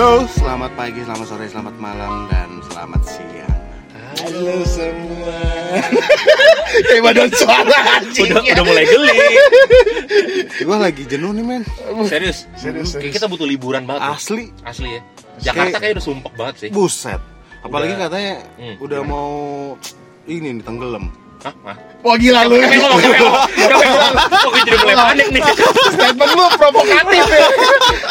Halo, selamat pagi, selamat sore, selamat malam, dan selamat siang. Halo semua. Kayak badan suara anjing. Udah, udah mulai geli. Gue lagi jenuh nih men, Serius. Serius, Kayak serius. kita butuh liburan banget. nih. asli. Asli ya. Jakarta Kayak- udah sumpek banget sih. Buset. Apalagi Udah. katanya Hmm, udah mau ini nih tenggelam. Hah? Wah gila lu. Kok gue jadi mulai panik nih. Statement lu provokatif ya.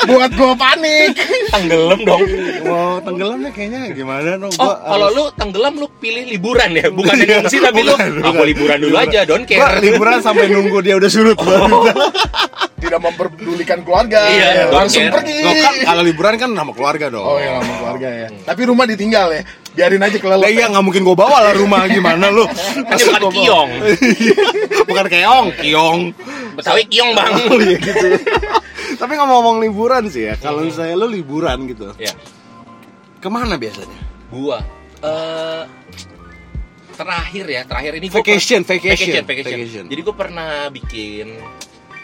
Buat gua panik. Tenggelam dong. Mau tenggelam nih kayaknya gimana dong? Oh, kalau lu tenggelam lu pilih liburan ya, bukan yang ngungsi tapi lu aku liburan dulu aja, don't care. liburan sampai nunggu dia udah surut baru. Tidak memperdulikan keluarga. Iya, Ya, langsung care. pergi. Loh, kan, kalau liburan kan sama keluarga dong. Oh iya sama keluarga ya. Tapi rumah ditinggal ya. Biarin aja kelelep. Lah iya nggak mungkin gue bawa lah rumah gimana lu? Kan bukan kiong. bukan keong, kiong. Betawi kiong, Bang. Oh iya gitu. Tapi ngomong-ngomong liburan sih ya, kalau misalnya lu liburan gitu, Ya, ke mana biasanya? gua eh terakhir ya, terakhir ini gua Vacation, vacation, vacation, vacation. vacation. Jadi gue pernah bikin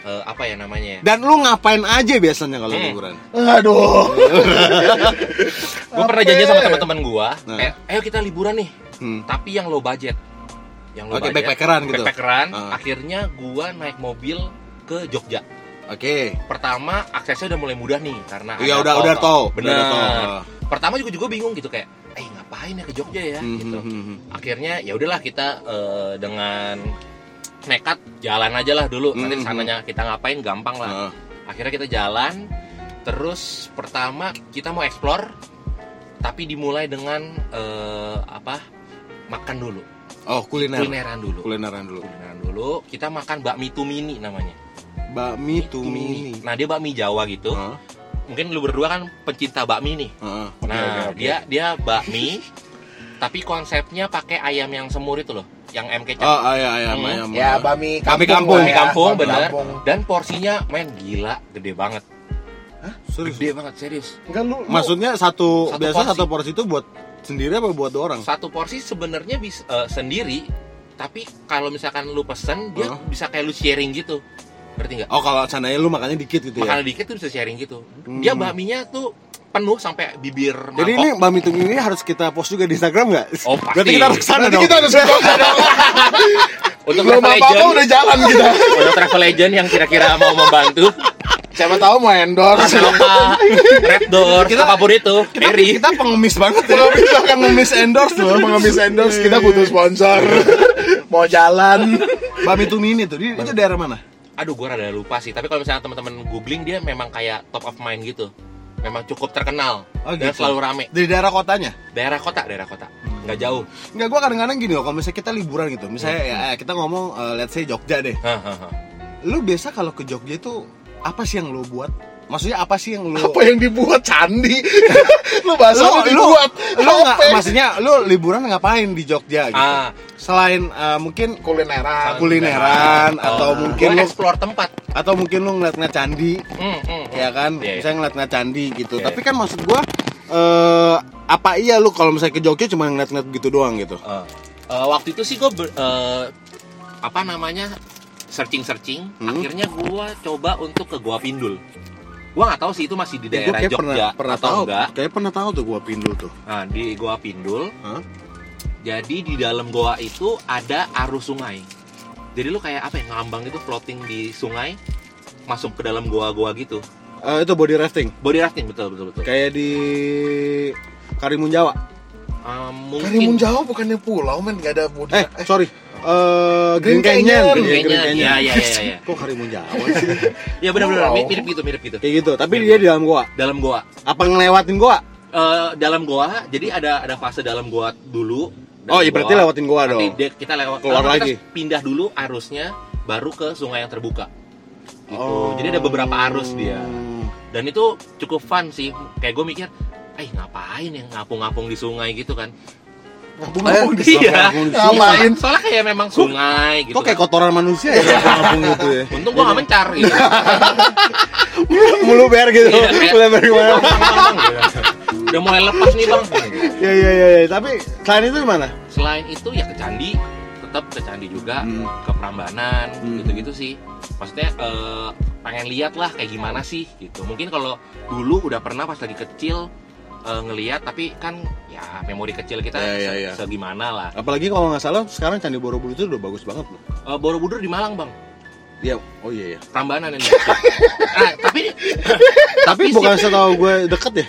eh, apa ya namanya? ya? Dan lu ngapain aja biasanya kalau Hmm. liburan? Aduh. Gue pernah janji sama teman-teman gua, Nah. eh, ayo kita liburan nih, Hmm. tapi yang low budget. Yang low Oke, budget. backpackeran gitu. Backpackeran. Ah. Akhirnya gua naik mobil ke Jogja. Oke. Pertama aksesnya udah mulai mudah nih karena Iya udah udah tol, Bener. udah tol. Ah. Pertama juga juga bingung gitu kayak, eh ngapain ya ke Jogja ya? Hmm, gitu. hmm, hmm. Akhirnya ya udahlah kita eh, dengan nekat jalan aja lah dulu. Nanti Hmm, sananya kita ngapain gampang lah. Ah. Akhirnya kita jalan. Terus pertama kita mau explore, tapi dimulai dengan eh, apa? Makan dulu, Oh kuliner. kulineran dulu. Kulineran dulu. Kulineran dulu. Kita makan bakmi tumini namanya. Bakmi tumini. Nah dia bakmi Jawa gitu. Ah, Mungkin lu berdua kan pencinta bakmi nih. ah. Nah oke, oke. dia dia bakmi, tapi konsepnya pakai ayam yang semur itu loh, yang M kecap. Oh ayam ayam Hmm. ayam. Ya bami Bami kampung. kampung. lah Bakmi ya. kampung Bami kampung. Dan porsinya main gila, gede banget. Serius? Gede banget serius. Enggak lu. lu- Maksudnya satu, Satu biasa porsi. satu porsi itu buat sendiri apa buat dua orang? Satu porsi sebenarnya bisa eh, sendiri, tapi kalau misalkan lu pesen dia Hah? bisa kayak lu sharing gitu. Ngerti nggak? Oh kalau seandainya lu makannya dikit gitu ya. Makanan dikit tuh bisa sharing gitu. Hmm. Dia bakminya tuh penuh sampai bibir Jadi mangkok. ini Bami Tung ini harus kita post juga di Instagram nggak? Oh, pasti. Berarti kita harus ke sana dong. kita harus ke Jogja dong. untuk Belum travel apa-apa agent, udah jalan kita. untuk travel agent yang kira-kira mau membantu Siapa tahu mau endorse. apa red door apa pun itu Kita, Harry kita pengemis banget ya. kita pengemis endorse loh. Mengemis endorse kita butuh sponsor. mau jalan. Bami Tung ini tuh, di- itu daerah mana? aduh gue rada lupa sih tapi kalau misalnya teman-teman googling dia memang kayak top of mind gitu memang cukup terkenal Oh, dan gitu. selalu rame Di daerah kotanya? daerah kota daerah kota nggak jauh Enggak, gua kadang-kadang gini loh, kalau misalnya kita liburan gitu, misalnya ya eh, kita ngomong eh, let's say Jogja deh. Lu biasa kalau ke Jogja itu apa sih yang lu buat? Maksudnya apa sih yang lu Apa yang dibuat candi? lu bahasa lu, lu, dibuat. lu nggak maksudnya lu liburan ngapain di Jogja gitu? ah Selain eh, mungkin kulineran. kulineran atau Oh, mungkin lu explore tempat atau mungkin lu ngeliat-ngeliat candi Hmm, hmm, hmm. Ya kan iya. misalnya ngeliat-ngeliat candi gitu Iya, tapi kan maksud gua eh apa iya lu kalau misalnya ke Jogja cuma ngeliat-ngeliat gitu doang gitu Eh, eh, waktu itu sih gue apa namanya searching searching Hmm. akhirnya gue coba untuk ke Gua Pindul gue nggak tahu sih itu masih di daerah kayak Jogja pernah pernah atau tahu enggak kayak pernah tahu tuh gua pindul tuh nah di Gua Pindul Hah? Jadi di dalam goa itu ada arus sungai. Jadi lu kayak apa ya ngambang itu floating di sungai masuk ke dalam goa-goa gitu. Eh, itu body rafting Body rafting betul betul betul. kayak di Karimun Jawa Um, mungkin Karimun Jawa bukannya pulau men gak ada budi. eh sorry Eh, Green Green Canyon, Canyon. Iya, Green Green Canyon. Canyon. Iya, iya, iya, iya. Kok Karimun Jawa sih? ya benar-benar Wow. mirip gitu mirip gitu. Kayak gitu, tapi dia di dalam goa. Dalam goa. Apa ngelewatin goa? Eh, dalam goa jadi ada ada fase dalam goa dulu. Oh, Dalam iya berarti lewatin goa Nanti dong. dia- kita lewat Keluar kita lagi. pindah dulu arusnya baru ke sungai yang terbuka. Gitu. Oh. Jadi ada beberapa arus dia. Dan itu cukup fun sih. Kayak gue mikir, eh ngapain ya ngapung-ngapung di sungai gitu kan. Ngapung-ngapung di Iya. Ngapung di Ngapain? Soalnya kayak memang sungai gitu. Kok kayak kan. kotoran manusia ya ngapung gitu ya? Untung gua gak mencar gitu. Mulu ber gitu. Iya, kayak- Mulai ber gimana? Udah mulai lepas nih bang. Iya iya iya, iya. tapi selain itu di mana? Selain itu ya ke candi, tetap ke candi juga Hmm. ke Prambanan Hmm. gitu-gitu sih maksudnya eh, pengen lihat lah kayak gimana sih gitu mungkin kalau dulu udah pernah pas lagi kecil eh, ngeliat tapi kan ya memori kecil kita Ya, ya, se- ya. segimana lah Apalagi kalau nggak salah sekarang Candi Borobudur itu udah bagus banget loh. Eh, Borobudur di Malang bang Iya, oh iya ya. Prambanan ini nah, tapi Tapi bukan setahu gue deket ya.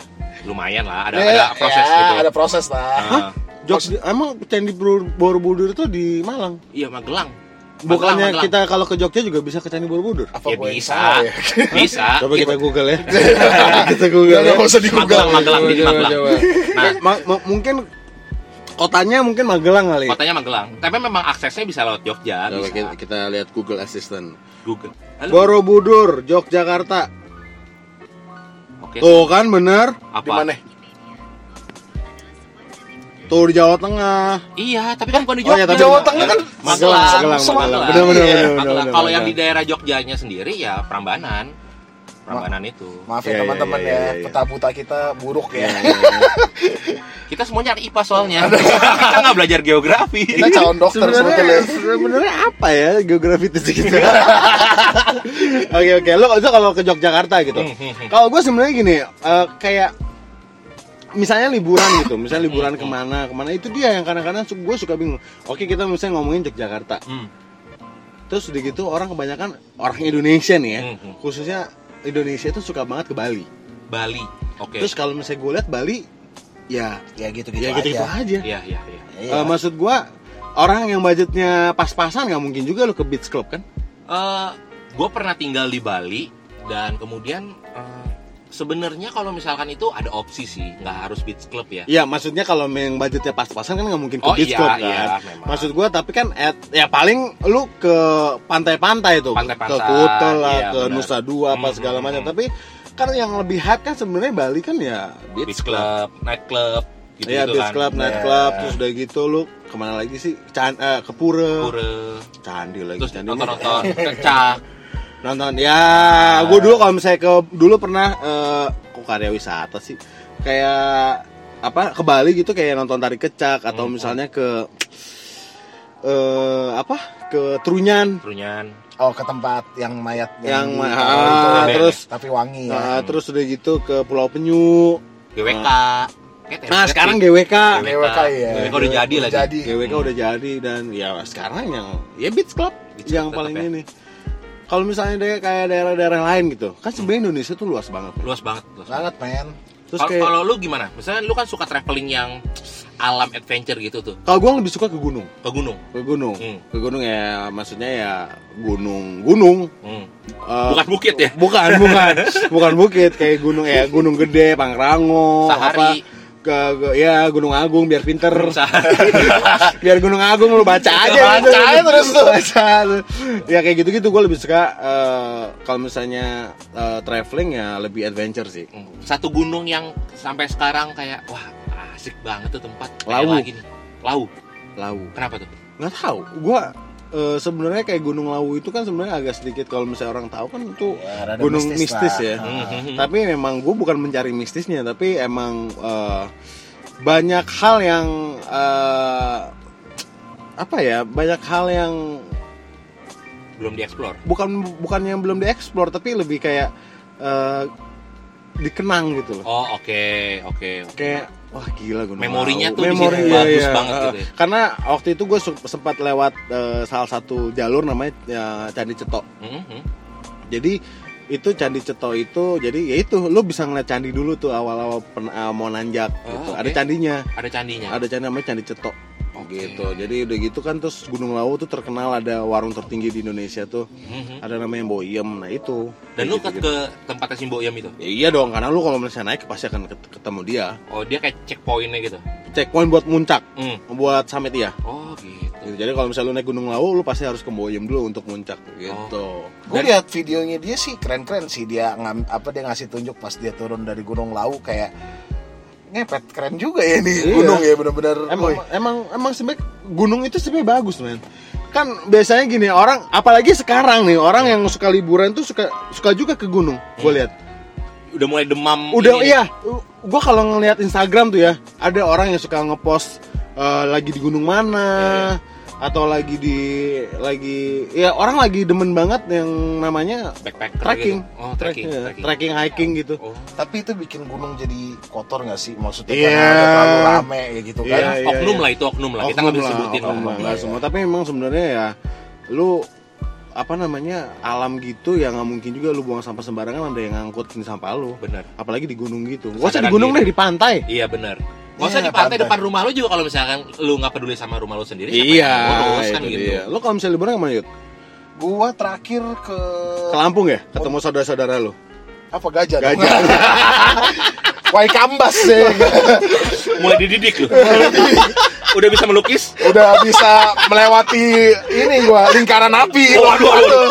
lumayan lah ada Ya, ada proses ya, gitu ada proses lah Ah, Jogja, emang Candi Bor- Borobudur itu di Malang. iya Magelang Bukannya Magelang, kita kalau ke Jogja juga bisa ke Candi Borobudur. apa ya bisa salah ya? bisa Coba kita Google ya. kita Google Nggak ya. usah di Google Magelang Magelang di Coba, Magelang coba. nah Ma- ma- mungkin kotanya mungkin Magelang kali. kotanya Magelang tapi memang aksesnya bisa lewat Jogja Coba bisa kita, kita lihat Google Assistant. Google Halo? Borobudur, Yogyakarta. oke Tuh kan bener. apa di mana Tuh di Jawa Tengah. Iya, tapi kan bukan di Oh, Jogja. iya, tapi Jawa Tengah kan Magelang, Magelang, Magelang, Iya, bener, Magelang. bener, Kalau yang di daerah Jogjanya sendiri ya Prambanan. Prambanan itu. maaf Iya, ya teman-teman iya, ya iya, iya. peta buta kita buruk Iya, ya Kita semua nyari IPA soalnya. kita nggak belajar geografi. kita calon dokter sebetulnya Sebenarnya apa ya geografi itu gitu. Oke oke, lo kalau ke Yogyakarta gitu. Hmm, hmm, hmm. Kalau gue sebenarnya gini, eh, kayak misalnya liburan gitu, misalnya liburan Hmm, ke mana ke mana itu dia yang kadang-kadang gue suka bingung. Oke kita misalnya ngomongin Yogyakarta, Hmm. terus udah gitu orang kebanyakan orang Indonesia nih ya, Hmm, hmm. khususnya Indonesia itu suka banget ke Bali. Bali. Oke. Terus kalau misalnya gue lihat Bali, ya ya gitu gitu ya gitu-gitu aja aja. Iya, iya, iya. Iya. Eh, maksud gua orang yang budgetnya pas-pasan nggak mungkin juga lo ke beach club kan? Eh, gue pernah tinggal di Bali dan kemudian eh, sebenarnya kalau misalkan itu ada opsi sih, nggak harus beach club ya. Iya, maksudnya kalau yang budgetnya pas-pasan kan nggak mungkin ke Oh, beach iya, club kan. iya, memang. Maksud gua tapi kan at, ya paling lu ke pantai-pantai tuh, Pantai-pantai, ke Kuta lah, iya, ke benar. Nusa Dua apa Hmm, segala macam. hmm. Tapi kan yang lebih hype kan sebenarnya Bali kan ya beach, Beach club, night club, gitu, Iya, beach club, night Iya. club, terus udah gitu lu ke mana lagi sih? Can eh, ke Pura. Pura, Candi lagi, terus candi. nonton-nonton, kecak. Nonton ya gue dulu kalau misalnya ke dulu pernah eh, kok karya wisata sih kayak apa ke Bali gitu kayak nonton tari kecak atau Hmm. misalnya ke eh apa ke Trunyan Trunyan. oh ke tempat yang mayat Yang di- ma- ah, itu ya. terus- tapi wangi ya Nah, terus udah gitu ke Pulau Penyu GWK. Kayak nah Terry sekarang Creek. GWK GWK ya GWK udah jadi lagi. jadi GWK udah jadi dan ya sekarang yang ya beach club Beach yang club paling ya. ini kalau misalnya daerah kayak daerah-daerah lain gitu kan sebenarnya Indonesia tuh luas banget Luas banget. Luas banget. banget men terus Kalau kayak kalau lu gimana? Misalnya lu kan suka traveling yang alam adventure gitu tuh, kalau gue lebih suka ke gunung ke gunung. ke gunung Hmm. ke gunung ya maksudnya ya gunung gunung Hmm. Eh, Bukan bukit ya? bukan bukan bukan bukit kayak gunung ya gunung gede Pangrango Sahari. apa ke, ke- ya Gunung Agung biar pinter biar Gunung Agung lu baca aja Baca aja terus tuh. baca ya kayak gitu gitu gue lebih suka eh, kalau misalnya eh, traveling ya lebih adventure sih Hmm. Satu gunung yang sampai sekarang kayak wah asik banget tuh tempat. Lawu. Lagi nih. Lau. Lawu Kenapa tuh? nggak tahu gue eh, sebenarnya kayak Gunung Lawu itu kan sebenarnya agak sedikit kalau misalnya orang tahu kan itu Ya, gunung mistis, mistis lah. ya Ah. Hmm. tapi memang gue bukan mencari mistisnya tapi emang eh, banyak hal yang eh, apa ya banyak hal yang Belum dieksplor. bukan bukan yang belum dieksplor tapi lebih kayak eh, dikenang gitu loh Oh oke oke. oke. kayak wah gila gunung Memorinya tuh Memori, iya, bagus iya. banget Eh, gitu ya. karena waktu itu gue sempat lewat eh, salah satu jalur namanya eh, Candi Cetok Hmm, hmm. jadi itu candi ceto itu jadi ya itu lu bisa ngeliat candi dulu tuh awal-awal uh, mau nanjak Oh, gitu. oke. ada candinya Ada candinya. ada candi namanya candi ceto Gitu jadi udah gitu kan terus Gunung Lawu tuh terkenal ada warung tertinggi di Indonesia tuh Hmm, hmm. ada namanya Boyem nah itu Dan lu ke, Gitu-gitu. ke tempatnya Simbo Yam itu? Ya iya dong karena lu kalau misalnya naik pasti akan ket- ketemu dia Oh dia kayak checkpointnya gitu? checkpoint buat muncak Hmm. buat summit ya Oh gitu. Gitu. jadi kalau misalnya lu naik Gunung Lawu lu pasti harus ke Boyem dulu untuk muncak gitu Gue lihat videonya dia sih keren-keren sih dia ngam, apa dia ngasih tunjuk pas dia turun dari Gunung Lawu kayak ngepet keren juga ya nih Iya. gunung ya bener-bener. Emang Woi. emang emang sebenarnya gunung itu sebenarnya bagus men. Kan biasanya gini orang apalagi sekarang nih orang yang suka liburan tuh suka suka juga ke gunung. Gue lihat. Udah mulai demam. Udah ini iya. Gue kalau ngelihat Instagram tuh ya ada orang yang suka ngepost eh, lagi di gunung mana. Atau lagi di lagi ya orang lagi demen banget yang namanya backpacker trekking, gitu. oh trekking Iya, trekking. trekking hiking gitu. oh Tapi itu bikin gunung jadi kotor nggak sih? Maksudnya Iya. karena terlalu rame ya gitu kan? Iya, iya. oknum lah itu oknum lah kita nggak bisa sebutin oknum lah lah, nggak Iya. semua. Tapi emang sebenarnya ya lu apa namanya alam gitu ya nggak mungkin juga lu buang sampah sembarangan ada yang ngangkutin sampah lu bener apalagi di gunung gitu gak usah di gunung deh di pantai iya bener Nggak usah Iya, di pantai pantai. depan rumah lu juga kalau misalkan lu nggak peduli sama rumah lu sendiri siapa iya yang ngurus kan itu gitu dia. lu kalau misalnya liburan ke mana yuk Gua terakhir ke ke Lampung ya ketemu saudara-saudara lu apa gajah? gajah Wai kambas deh. mulai dididik lu udah bisa melukis Udah bisa melewati ini gua lingkaran api. Waduh, waduh.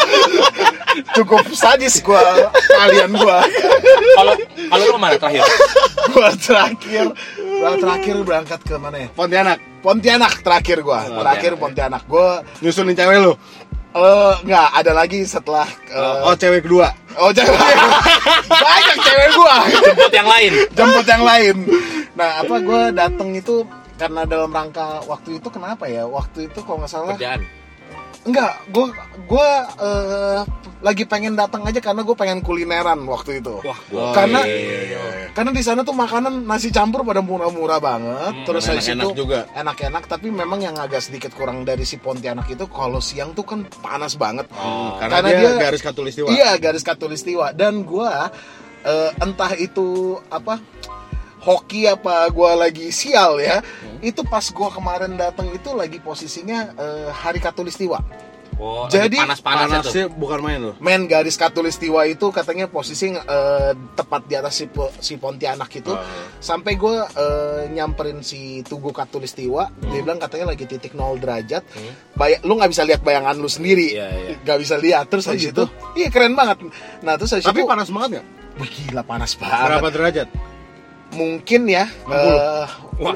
Cukup sadis gua kalian gua. kalau kalau lu ke mana terakhir Gua terakhir gua terakhir berangkat ke mana ya? Pontianak. Pontianak terakhir gua. Terakhir Pontianak. Gua nyusunin cewek lu? Eh nggak ada lagi setelah eh, oh cewek kedua. Oh cewek banyak cewek gua. Jemput yang lain. Jemput yang lain. Nah apa gua dateng itu karena dalam rangka waktu itu kenapa ya? Waktu itu kalau nggak salah kerjaan enggak gua gua eh, lagi pengen datang aja karena gue pengen kulineran waktu itu wah Oh, gua Karena- iya, iya, iya. karena di sana tuh makanan nasi campur pada murah-murah banget Hmm, terus habis enak-enak itu juga. enak-enak tapi memang yang agak sedikit kurang dari si Pontianak itu kalau siang tuh kan panas banget Oh. karena, Karena dia, dia- garis katulistiwa Iya, garis katulistiwa. Dan gua eh, entah itu apa hoki apa gua lagi sial ya. Hmm. Itu pas gua kemarin datang itu lagi posisinya eh, hari katulistiwa. Oh, Jadi, panas panas tuh bukan main loh Men garis katulistiwa itu katanya posisi eh, tepat di atas si, si Pontianak itu. Oh. Sampai gue nyamperin si Tugu Katulistiwa, dia bilang katanya lagi titik 0 derajat. Hmm. Bay- lu nggak bisa lihat bayangan lu sendiri, Iya, iya. nggak bisa lihat. Terus Oh, habis gitu? itu, iya keren banget. Nah terus habis tapi itu, panas banget nggak Wih, gila panas banget. berapa derajat Mungkin ya. Wah,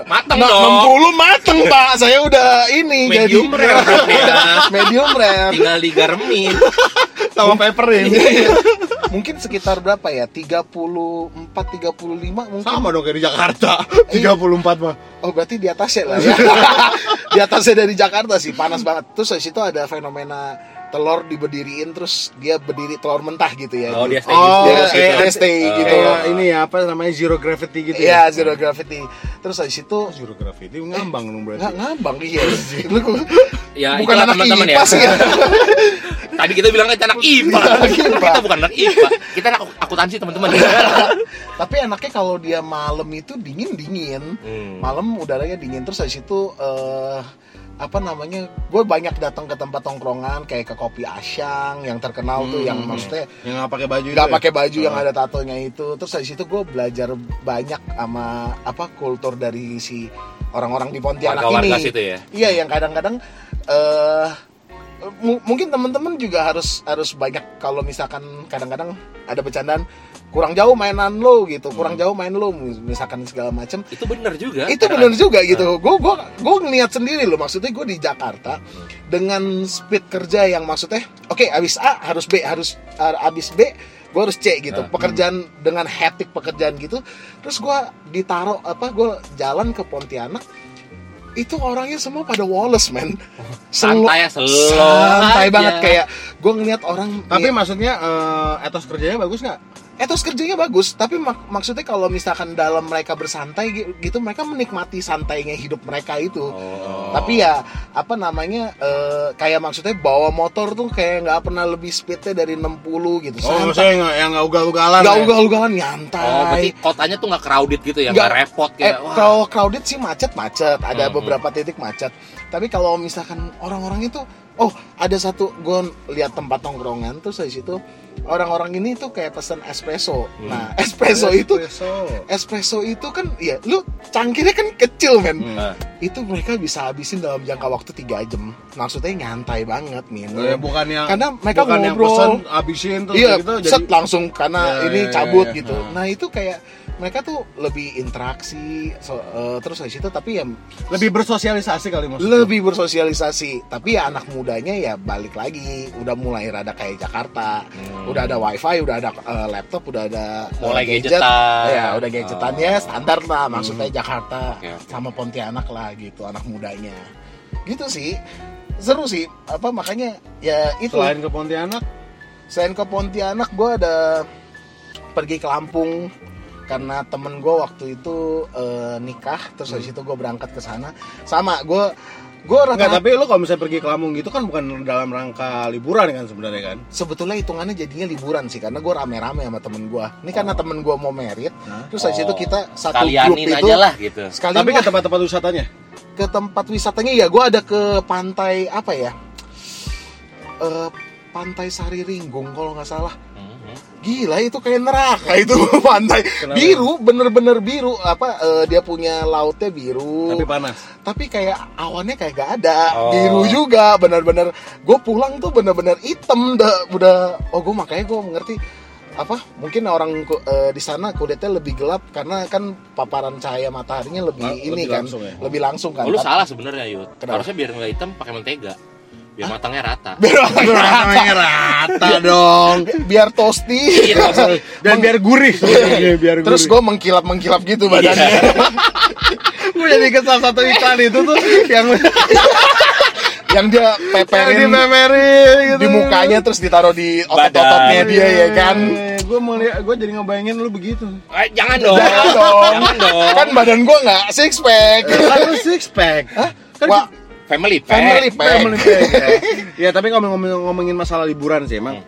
mateng nah, dong 60 mateng pak. Saya udah ini Medium jadi rare ya. medium rare. tinggal digaremin sama paperin Iya. mungkin sekitar berapa ya? 34 35 mungkin. sama dong kayak di Jakarta 34 mah Oh berarti di atasnya lah ya. di atasnya dari Jakarta sih panas banget. Terus di situ ada fenomena telur diberdiriin terus dia berdiri telur mentah gitu ya. oh Di- dia stay Oh, gitu dia, kayak- dia gitu. stay Oh. gitu. kayak ini ya apa namanya zero gravity gitu Iya ya zero gravity. Terus di situ zero gravity ngambang dong nggak berarti ngambang iya. Lu ya bukan anak teman-teman ya ya. tadi kita bilang kan anak IPA Anak IPA. kita bukan anak IPA kita anak akuntansi teman-teman Tapi enaknya kalau dia malam itu dingin dingin. Hmm. Malam udaranya dingin terus dari situ eh apa namanya gue banyak datang ke tempat tongkrongan kayak ke kopi asyang yang terkenal tuh Hmm. yang maksudnya yang nggak pakai baju nggak ya? pakai baju yang Oh. ada tatonya itu terus dari situ gue belajar banyak sama apa kultur dari si orang-orang di Pontianak warga-warga ini situ ya iya yang kadang-kadang eh mu- mungkin teman-teman juga harus harus banyak kalau misalkan kadang-kadang ada bercandaan kurang jauh mainan lo gitu kurang Hmm. jauh main lo misalkan segala macam itu benar juga. Itu benar juga gitu. Gue gue gue ngeliat sendiri loh maksudnya gue di Jakarta dengan speed kerja yang maksudnya oke abis A harus B harus uh, abis B gue harus C gitu. Nah, pekerjaan dengan hectic pekerjaan gitu. Terus gue ditaruh apa gue jalan ke Pontianak itu orangnya semua pada Wallace man Selo- santai ya slow santai aja. banget kayak gue ngeliat orang tapi ya, maksudnya eh, etos kerjanya bagus nggak etos kerjanya bagus tapi mak- maksudnya kalau misalkan dalam mereka bersantai gi- gitu mereka menikmati santainya hidup mereka itu Oh. tapi ya apa namanya eh, kayak maksudnya bawa motor tuh kayak nggak pernah lebih speednya dari 60 gitu oh santai maksudnya yang yang nggak ugal-ugalan nggak ya? ugal-ugalan Oh, nyantai berarti kotanya tuh nggak crowded gitu ya, Nggak. repot Eh, kayak. wah. kalau crowded sih macet-macet, ada Hmm, beberapa titik macet. Tapi kalau misalkan orang-orang itu, oh ada satu gue lihat tempat tongkrongan tuh dari situ orang-orang ini tuh kayak pesen espresso. Hmm. Nah espresso itu, Espresso. espresso itu kan, ya lu cangkirnya kan kecil men. Hmm. Nah, Itu mereka bisa habisin dalam jangka waktu 3 jam. Maksudnya nyantai banget minum. Oh, ya, bukan yang Karena mereka bukan yang ngobrol. pesen abisin terus Iya, gitu set langsung karena Ya, ini ya, cabut ya, ya. gitu. Nah itu kayak mereka tuh lebih interaksi so- eh, terus dari situ tapi ya lebih bersosialisasi kali maksudnya? Lebih bersosialisasi. Tapi ya anak mudanya ya balik lagi. Udah mulai rada kayak Jakarta. Hmm. udah ada wifi udah ada eh, laptop udah ada eh, Mulai gadget. gadgetan. ya udah gadgetan. Oh. ya standar lah maksudnya Jakarta Oke, oke. sama Pontianak lah gitu anak mudanya. Gitu sih. Seru sih. Apa makanya ya itu. Selain ke Pontianak, selain ke Pontianak gue ada pergi ke Lampung karena temen gue waktu itu eh, nikah terus habis itu gue berangkat ke sana sama gue gue enggak rata tapi lu kalau misalnya pergi ke Lampung gitu kan bukan dalam rangka liburan kan sebenarnya kan? sebetulnya hitungannya jadinya liburan sih karena gue rame-rame sama temen gue ini karena temen gue mau merit terus habis itu Oh. kita satu grup itu aja lah gitu. sekali Tapi ke tempat-tempat wisatanya. ke tempat wisatanya ya gue ada ke pantai apa ya Eh, pantai Sari Ringgung kalau nggak salah. Gila itu kayak neraka itu pantai Kenapa? biru bener-bener biru apa eh, dia punya lautnya biru Tapi panas. tapi kayak awannya kayak gak ada Oh. biru juga bener-bener gue pulang tuh bener-bener hitam udah udah oh gue makanya gue mengerti apa mungkin orang eh, di sana kulitnya lebih gelap karena kan paparan cahaya mataharinya lebih Ah, ini lebih kan langsung ya? lebih langsung kan Oh, lu salah sebenarnya Yud. Kenapa? Harusnya biar nggak hitam pakai mentega. Biar matangnya rata. Rasanya rata dong. biar toasty Iya. Dan biar gurih. sebenarnya, biar terus gurih. gue mengkilap mengkilap gitu badannya gue jadi ke salah satu iklan itu tuh yang yang dia peperin dimemerin gitu. di mukanya terus ditaruh di otot-ototnya Badan. dia ya kan gue mau lihat gue jadi ngebayangin lu begitu Eh, jangan dong. Jangan dong. Jangan dong. kan badan gua nggak six pack kan lu six pack kan Wah, Family pack. family pack family pack ya. ya tapi kalau ngomongin, ngomongin masalah liburan sih emang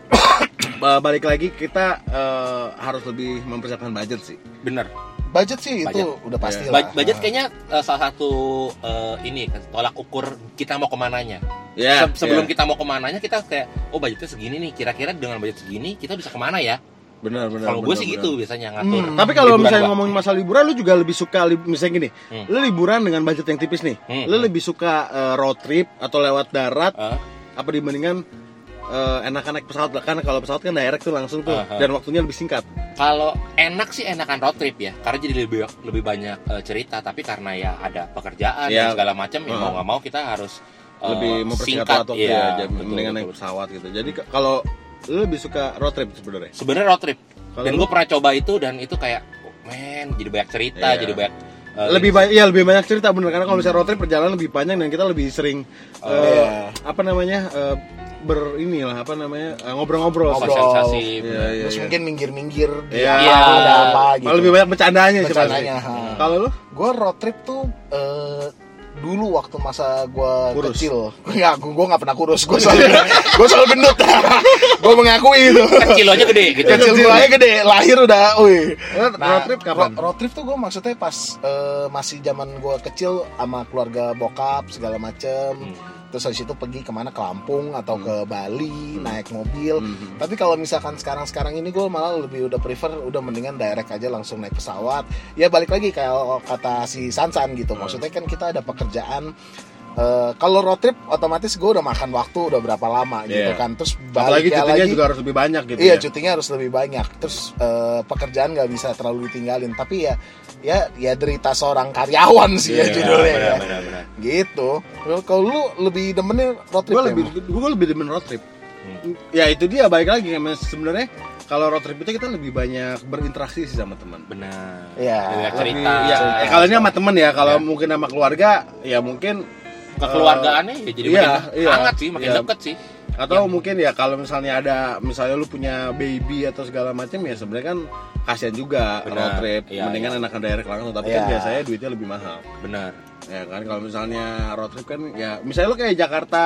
ba- balik lagi kita eh, harus lebih mempersiapkan budget sih Bener. budget sih itu Budget. udah pasti Iya. lah budget kayaknya eh, salah satu eh, ini kan tolak ukur kita mau ke mananya. ya Se- sebelum kita mau ke mananya kita kayak oh budgetnya segini nih kira-kira dengan budget segini kita bisa ke mana ya? Benar benar Kalau gue sih benar. gitu biasanya ngatur. Hmm. Tapi kalau misalnya gua. ngomongin masalah liburan, lu juga lebih suka li- misalnya gini, Hmm. lu liburan dengan budget yang tipis nih, Hmm. lu lebih suka eh, road trip atau lewat darat, Eh, apa dibandingkan eh, enakan naik pesawat lah? Karena kalau pesawat kan direct tuh langsung tuh, Aha. dan waktunya lebih singkat. kalau enak sih enakan road trip ya, karena jadi lebih lebih banyak eh, cerita. Tapi karena ya ada pekerjaan Ya. dan segala macam, ya Hmm. mau nggak mau kita harus lebih mempersingkat singkat, waktu iya, ya, betul, mendingan betul, naik betul. pesawat gitu. Jadi kalau lu lebih suka road trip sebenarnya. Sebenarnya road trip. Kalau dan lu? gue pernah coba itu dan itu kayak oh, men jadi banyak cerita, Iya. jadi banyak eh, lebih banyak ya lebih banyak cerita bener karena kalau misalnya road trip perjalanan lebih panjang dan kita lebih sering Oh, eh, iya. apa namanya eh, ber inilah apa namanya ngobrol-ngobrol Ngobrol. sosialisasi. Iya, bener. iya, terus iya. mungkin minggir-minggir di Iya. apa, Iya. ada apa gitu lebih banyak bercandanya. Bercandanya, kalau lu gue road trip tuh eh, dulu waktu masa gue kecil. Nggak gue gue nggak pernah kurus. Gue selalu gue selalu gendut. Gue mengakui itu. Kecil aja gede gitu. kecil gue aja gede. Lahir udah wih. Road- road trip kapan? ro- road trip tuh gue maksudnya pas eh, masih zaman gue kecil sama keluarga bokap segala macem. Hmm. Terus habis itu pergi ke mana? Ke Lampung atau ke Bali naik mobil. Hmm. tapi kalau misalkan sekarang-sekarang ini gue malah lebih udah prefer udah mendingan direct aja langsung naik pesawat. Ya balik lagi kayak kata si Sansan gitu. Maksudnya kan kita ada pekerjaan eh, kalau road trip otomatis gue udah makan waktu udah berapa lama gitu Iya. kan terus apalagi baliknya cutinya lagi juga harus lebih banyak gitu iya ya cutinya harus lebih banyak terus eh, pekerjaan nggak bisa terlalu ditinggalin tapi ya ya ya derita seorang karyawan sih ya Iya, judulnya benar, ya benar, benar. gitu kalau lu lebih demennya road trip gue lebih gue lebih demen road trip Hmm. ya itu dia balik lagi sebenarnya kalau road trip itu kita lebih banyak berinteraksi sih sama teman Benar. Iya. Cerita. ya, cerita. ya, kalau ini sama temen ya kalau Ya. mungkin sama keluarga ya mungkin kekeluargaannya ya jadi Iya, makin iya. hangat sih, makin Iya. deket sih. atau Yang- mungkin ya kalau misalnya ada misalnya lu punya baby atau segala macam ya sebenarnya kan kasihan juga Benar. road trip Iya, mendingan iya. enakan direct langsung tapi kan Iya. biasanya duitnya lebih mahal Benar. ya kan kalau misalnya road trip kan ya misalnya lu kayak Jakarta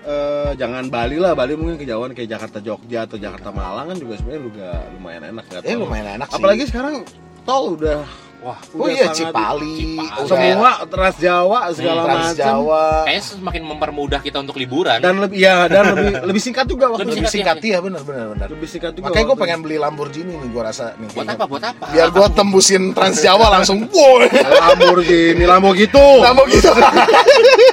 eh, jangan Bali lah Bali mungkin kejauhan kayak Jakarta Jogja atau Jakarta Malang kan juga sebenarnya juga lumayan enak nggak Eh lumayan enak sih. apalagi sekarang tol udah Wah, oh udah iya sangat- Cipali, Cipali. semua Trans Jawa segala Trans macam Jawa. kayaknya semakin mempermudah kita untuk liburan. dan lebih ya dan lebih lebih singkat juga waktu Lebih singkat, singkat ya benar benar benar. lebih singkat juga Makanya gue pengen beli Lamborghini nih gue rasa nih. buat apa? Buat apa? Biar gue tembusin Trans Jawa langsung wow. Lamborghini Lambo gitu Lambo gitu.